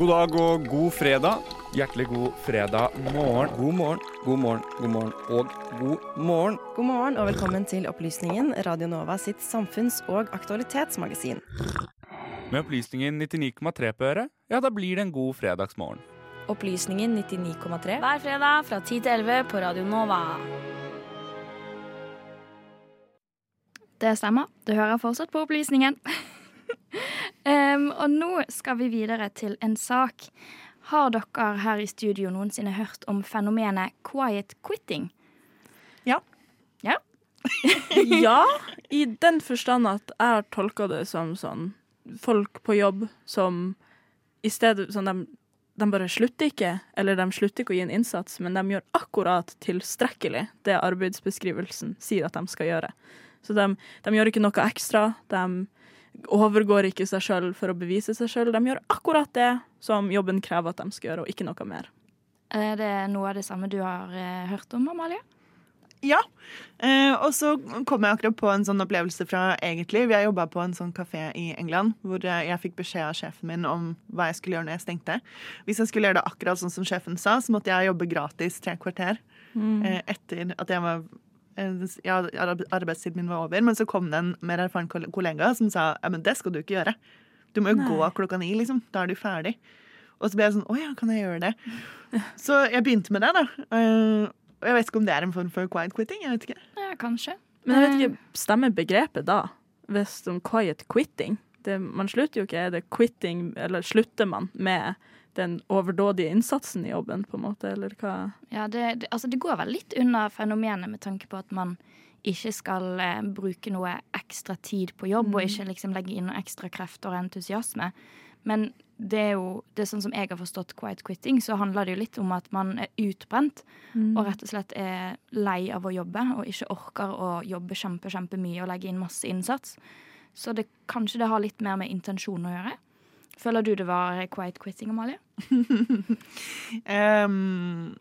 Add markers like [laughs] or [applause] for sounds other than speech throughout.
God dag og god fredag. Hjertelig god fredag morgen. God morgen, god morgen, god morgen og god morgen. God morgen og velkommen til Opplysningen, Radio Nova sitt samfunns- og aktualitetsmagasin. Med opplysningen 99,3 på øret, ja, da blir det en god fredagsmorgen. Opplysningen 99,3. Hver fredag fra 10 til 11 på Radio Nova. Det stemmer. Du hører fortsatt på Opplysningen. [laughs] um, og nå skal vi videre til en sak. Har dere her i studio noensinne hørt om fenomenet quiet quitting? Ja. Ja? [laughs] ja, i den forstand at jeg har tolka det som sånn folk på jobb som i stedet sånn de, de bare slutter ikke, eller de slutter ikke å gi en innsats, men de gjør akkurat tilstrekkelig det arbeidsbeskrivelsen sier at de skal gjøre. Så de, de gjør ikke noe ekstra. De overgår ikke seg sjøl for å bevise seg sjøl. De gjør akkurat det som jobben krever at de skal gjøre, og ikke noe mer. Er det noe av det samme du har eh, hørt om, Amalie? Ja. Eh, og så kom jeg akkurat på en sånn opplevelse fra egentlig. Vi har jobba på en sånn kafé i England hvor jeg, jeg fikk beskjed av sjefen min om hva jeg skulle gjøre når jeg stengte. Hvis jeg skulle gjøre det akkurat sånn som sjefen sa, så måtte jeg jobbe gratis tre kvarter eh, etter at jeg var ja, arbeidstiden min var over. Men så kom det en mer erfaren kollega som sa ja, men det skal du ikke gjøre. Du må jo Nei. gå klokka ni, liksom. Da er du ferdig. Og så ble jeg sånn Å ja, kan jeg gjøre det? [laughs] Så jeg begynte med det, da. Eh, og jeg vet ikke om det er en form for quiet quitting. jeg vet ikke. Ja, kanskje. Men jeg vet ikke, stemmer begrepet da? Hvis om quiet quitting? Det, man slutter jo ikke. Er det quitting, eller slutter man med den overdådige innsatsen i jobben, på en måte, eller hva? Ja, det, det, altså det går vel litt unna fenomenet med tanke på at man ikke skal eh, bruke noe ekstra tid på jobb, og ikke liksom legge inn noe ekstra krefter og entusiasme. Men det er jo det er sånn som jeg har forstått quiet quitting, så handler det jo litt om at man er utbrent og rett og slett er lei av å jobbe og ikke orker å jobbe kjempe, kjempemye og legge inn masse innsats. Så det, kanskje det har litt mer med intensjon å gjøre. Føler du det var quiet quitting, Amalie? [laughs] um,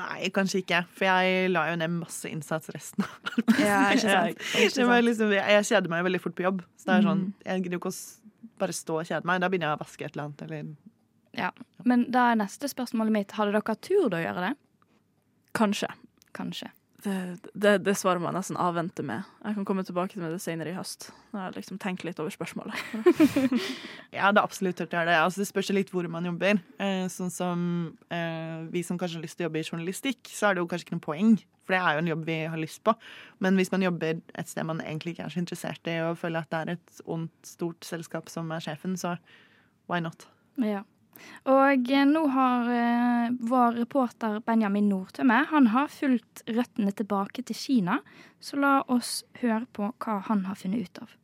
nei, kanskje ikke. For jeg la jo ned masse innsats resten av Ja, ikke sant? [laughs] Ikke sant. liksom, jeg, kjeder meg veldig fort på jobb. Så det er sånn, Jeg gidder jo ikke å bare stå og kjede meg. Da begynner jeg å vaske et eller annet. Eller Ja. Men da er neste spørsmålet mitt Hadde dere tur å gjøre det? Kanskje. Kanskje. Det, det, det svaret må jeg nesten avvente med. Jeg kan komme tilbake til det senere i høst. Nå har jeg liksom tenker litt over spørsmålet. [laughs] ja, det er absolutt hørt gjøre det. Altså, det spørs litt hvor man jobber. Eh, sånn som eh, vi som kanskje har lyst til å jobbe i journalistikk, så er det jo kanskje ikke noe poeng. For det er jo en jobb vi har lyst på. Men hvis man jobber et sted man egentlig ikke er så interessert i, og føler at det er et ondt, stort selskap som er sjefen, så why not? Ja. Og eh, nå har eh, vår reporter Benjamin Nordtømme Han har fulgt røttene tilbake til Kina. Så la oss høre på hva han har funnet ut av.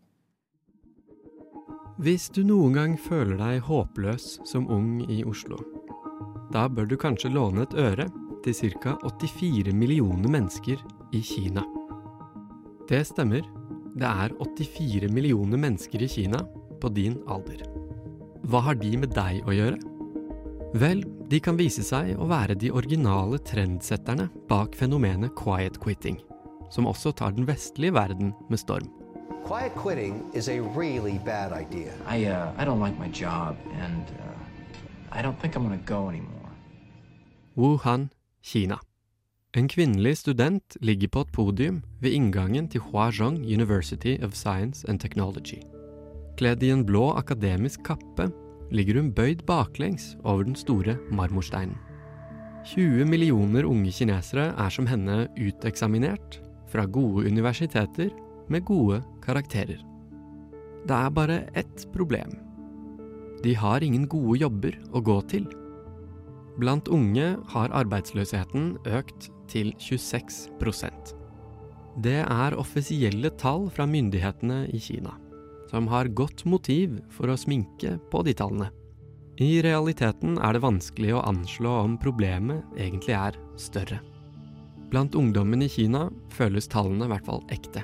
Hvis du noen gang føler deg håpløs som ung i Oslo, da bør du kanskje låne et øre til ca. 84 millioner mennesker i Kina. Det stemmer. Det er 84 millioner mennesker i Kina på din alder. Hva har de med deg å gjøre? Vel, de kan vise seg å være de originale trendsetterne bak fenomenet quiet quitting, som også tar den vestlige verden med storm. Quiet quitting is a really bad idea. I uh, I don't like my job, and uh, I don't think I'm gonna go anymore. Wuhan, Kina. En kvinnelig student ligger på et podium ved inngangen til Huazhong University of Science and Technology. Kledd i en blå akademisk kappe ligger hun bøyd baklengs over den store marmorsteinen. 20 millioner unge kinesere er som henne uteksaminert fra gode universiteter med gode karakterer. Det er bare ett problem. De har ingen gode jobber å gå til. Blant unge har arbeidsløsheten økt til 26% Det er offisielle tall fra myndighetene i Kina, som har godt motiv for å sminke på de tallene. I realiteten er det vanskelig å anslå om problemet egentlig er større. Blant ungdommen i Kina føles tallene i hvert fall ekte.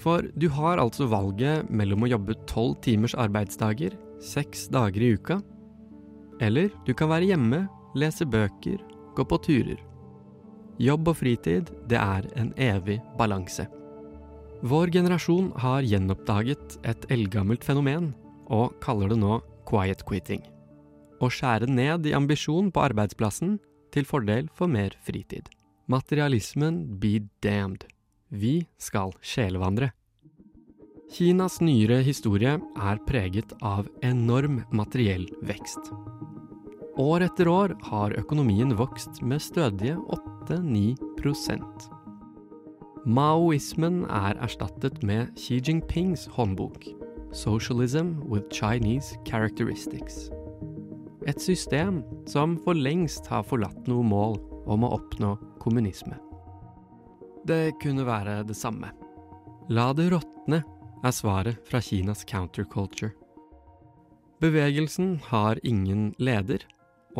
For du har altså valget mellom å jobbe tolv timers arbeidsdager, seks dager i uka, eller du kan være hjemme, lese bøker, gå på turer. Jobb og fritid, det er en evig balanse. Vår generasjon har gjenoppdaget et eldgammelt fenomen, og kaller det nå quiet quitting. Å skjære ned i ambisjon på arbeidsplassen til fordel for mer fritid. Materialismen be damned. Vi skal sjelevandre. Kinas nyere historie er preget av enorm materiell vekst. År etter år har økonomien vokst med stødige 8-9 Maoismen er erstattet med Xi Jinpings håndbok, Socialism with Chinese Characteristics. Et system som for lengst har forlatt noe mål om å oppnå kommunisme. Det kunne være det samme. La det råtne, er svaret fra Kinas counterculture. Bevegelsen har ingen leder,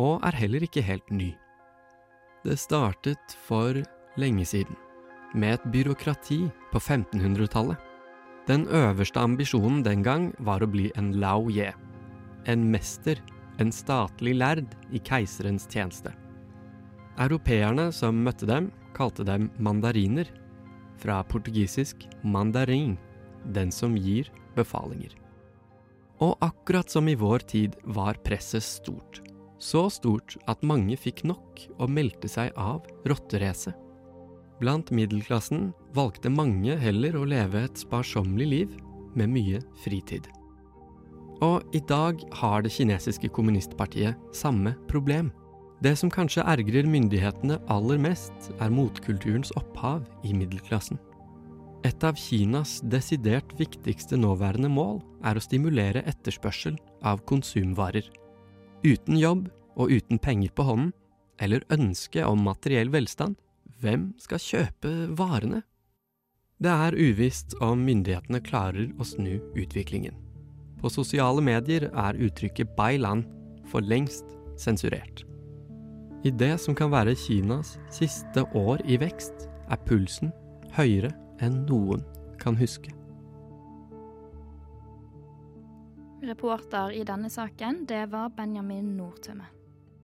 og er heller ikke helt ny. Det startet for lenge siden, med et byråkrati på 1500-tallet. Den øverste ambisjonen den gang var å bli en lao ye, en mester, en statlig lærd i keiserens tjeneste. Europeerne som møtte dem, kalte dem mandariner, fra portugisisk mandarin, den som gir befalinger. Og akkurat som i vår tid var presset stort. Så stort at mange fikk nok og meldte seg av rotteracet. Blant middelklassen valgte mange heller å leve et sparsommelig liv med mye fritid. Og i dag har det kinesiske kommunistpartiet samme problem. Det som kanskje ergrer myndighetene aller mest, er motkulturens opphav i middelklassen. Et av Kinas desidert viktigste nåværende mål er å stimulere etterspørsel av konsumvarer. Uten jobb og uten penger på hånden, eller ønske om materiell velstand, hvem skal kjøpe varene? Det er uvisst om myndighetene klarer å snu utviklingen. På sosiale medier er uttrykket 'bailan' for lengst sensurert. I det som kan være Kinas siste år i vekst, er pulsen høyere enn noen kan huske. Reporter i denne saken, det var Benjamin Nordtømme.